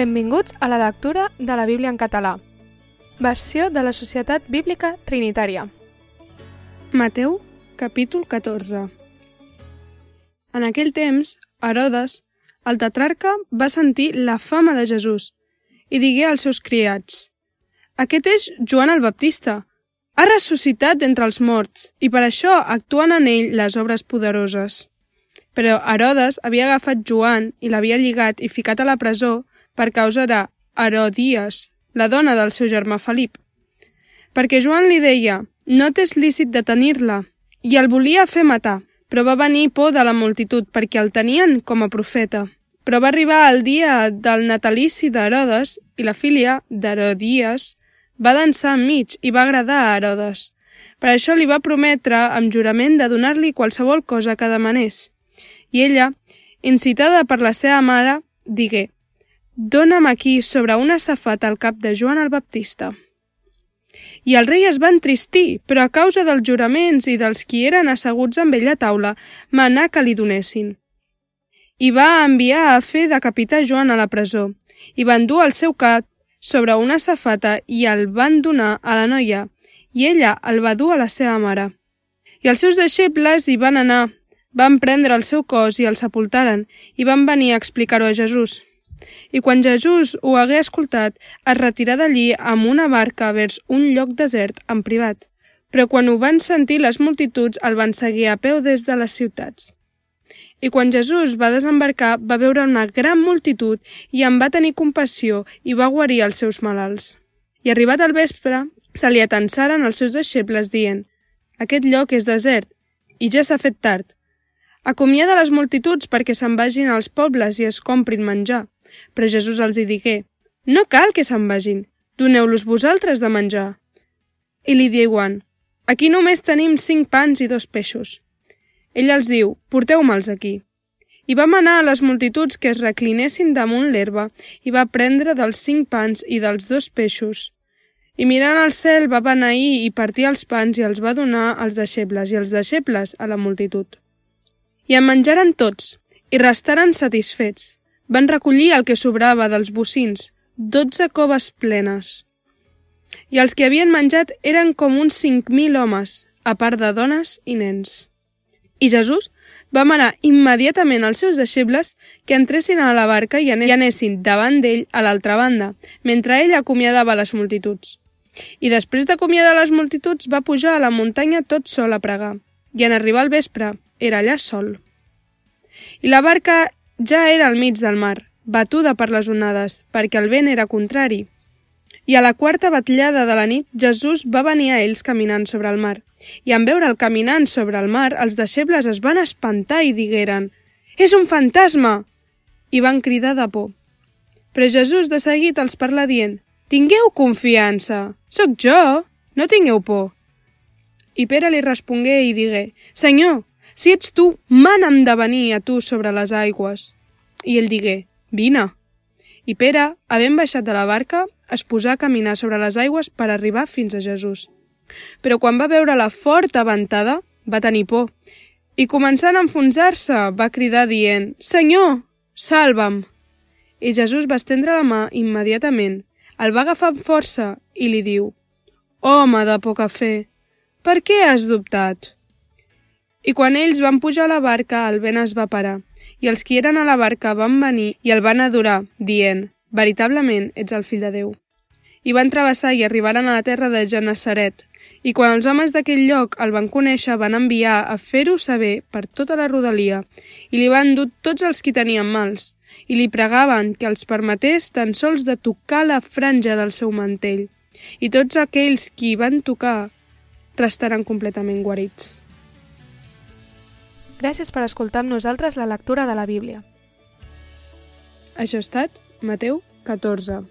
Benvinguts a la lectura de la Bíblia en català. Versió de la Societat Bíblica Trinitària. Mateu, capítol 14 En aquell temps, Herodes, el tetrarca, va sentir la fama de Jesús i digué als seus criats Aquest és Joan el Baptista. Ha ressuscitat d'entre els morts i per això actuen en ell les obres poderoses. Però Herodes havia agafat Joan i l'havia lligat i ficat a la presó per causa de Herodies, la dona del seu germà Felip. Perquè Joan li deia, no t'és lícit detenir-la, i el volia fer matar, però va venir por de la multitud perquè el tenien com a profeta. Però va arribar el dia del natalici d'Herodes i la filla d'Herodies va dansar enmig i va agradar a Herodes. Per això li va prometre amb jurament de donar-li qualsevol cosa que demanés. I ella, incitada per la seva mare, digué Dóna'm aquí sobre una safata al cap de Joan el Baptista. I el rei es va entristir, però a causa dels juraments i dels qui eren asseguts amb ell a taula, manà que li donessin. I va enviar a fer decapitar Joan a la presó, i van dur el seu cap sobre una safata i el van donar a la noia, i ella el va dur a la seva mare. I els seus deixebles hi van anar, van prendre el seu cos i el sepultaren, i van venir a explicar-ho a Jesús. I quan Jesús ho hagué escoltat, es retirà d'allí amb una barca vers un lloc desert en privat. Però quan ho van sentir les multituds, el van seguir a peu des de les ciutats. I quan Jesús va desembarcar, va veure una gran multitud i en va tenir compassió i va guarir els seus malalts. I arribat al vespre, se li atensaren els seus deixebles dient «Aquest lloc és desert i ja s'ha fet tard. Acomiada les multituds perquè se'n vagin als pobles i es comprin menjar». Però Jesús els hi digué, no cal que se'n vagin, doneu-los vosaltres de menjar. I li diuen, aquí només tenim cinc pans i dos peixos. Ell els diu, porteu-me'ls aquí. I va manar a les multituds que es reclinessin damunt l'herba i va prendre dels cinc pans i dels dos peixos. I mirant al cel va beneir i partir els pans i els va donar als deixebles i els deixebles a la multitud. I en menjaren tots i restaren satisfets van recollir el que sobrava dels bocins, dotze coves plenes. I els que havien menjat eren com uns cinc mil homes, a part de dones i nens. I Jesús va manar immediatament als seus deixebles que entressin a la barca i anessin davant d'ell a l'altra banda, mentre ell acomiadava les multituds. I després d'acomiadar les multituds va pujar a la muntanya tot sol a pregar, i en arribar al vespre era allà sol. I la barca ja era al mig del mar, batuda per les onades, perquè el vent era contrari. I a la quarta batllada de la nit, Jesús va venir a ells caminant sobre el mar. I en veure'l caminant sobre el mar, els deixebles es van espantar i digueren «És un fantasma!» i van cridar de por. Però Jesús de seguit els parla dient «Tingueu confiança! Soc jo! No tingueu por!» I Pere li respongué i digué «Senyor, si ets tu, mana'm de venir a tu sobre les aigües. I ell digué, vine. I Pere, havent baixat de la barca, es posà a caminar sobre les aigües per arribar fins a Jesús. Però quan va veure la forta ventada, va tenir por, i començant a enfonsar-se, va cridar dient, Senyor, salva'm! I Jesús va estendre la mà immediatament, el va agafar amb força i li diu, Home de poca fe, per què has dubtat? I quan ells van pujar a la barca, el vent es va parar, i els qui eren a la barca van venir i el van adorar, dient, veritablement ets el fill de Déu. I van travessar i arribaren a la terra de Genesaret, i quan els homes d'aquell lloc el van conèixer, van enviar a fer-ho saber per tota la rodalia, i li van dur tots els qui tenien mals, i li pregaven que els permetés tan sols de tocar la franja del seu mantell, i tots aquells qui van tocar restaran completament guarits. Gràcies per escoltar amb nosaltres la lectura de la Bíblia. Això ha estat Mateu 14.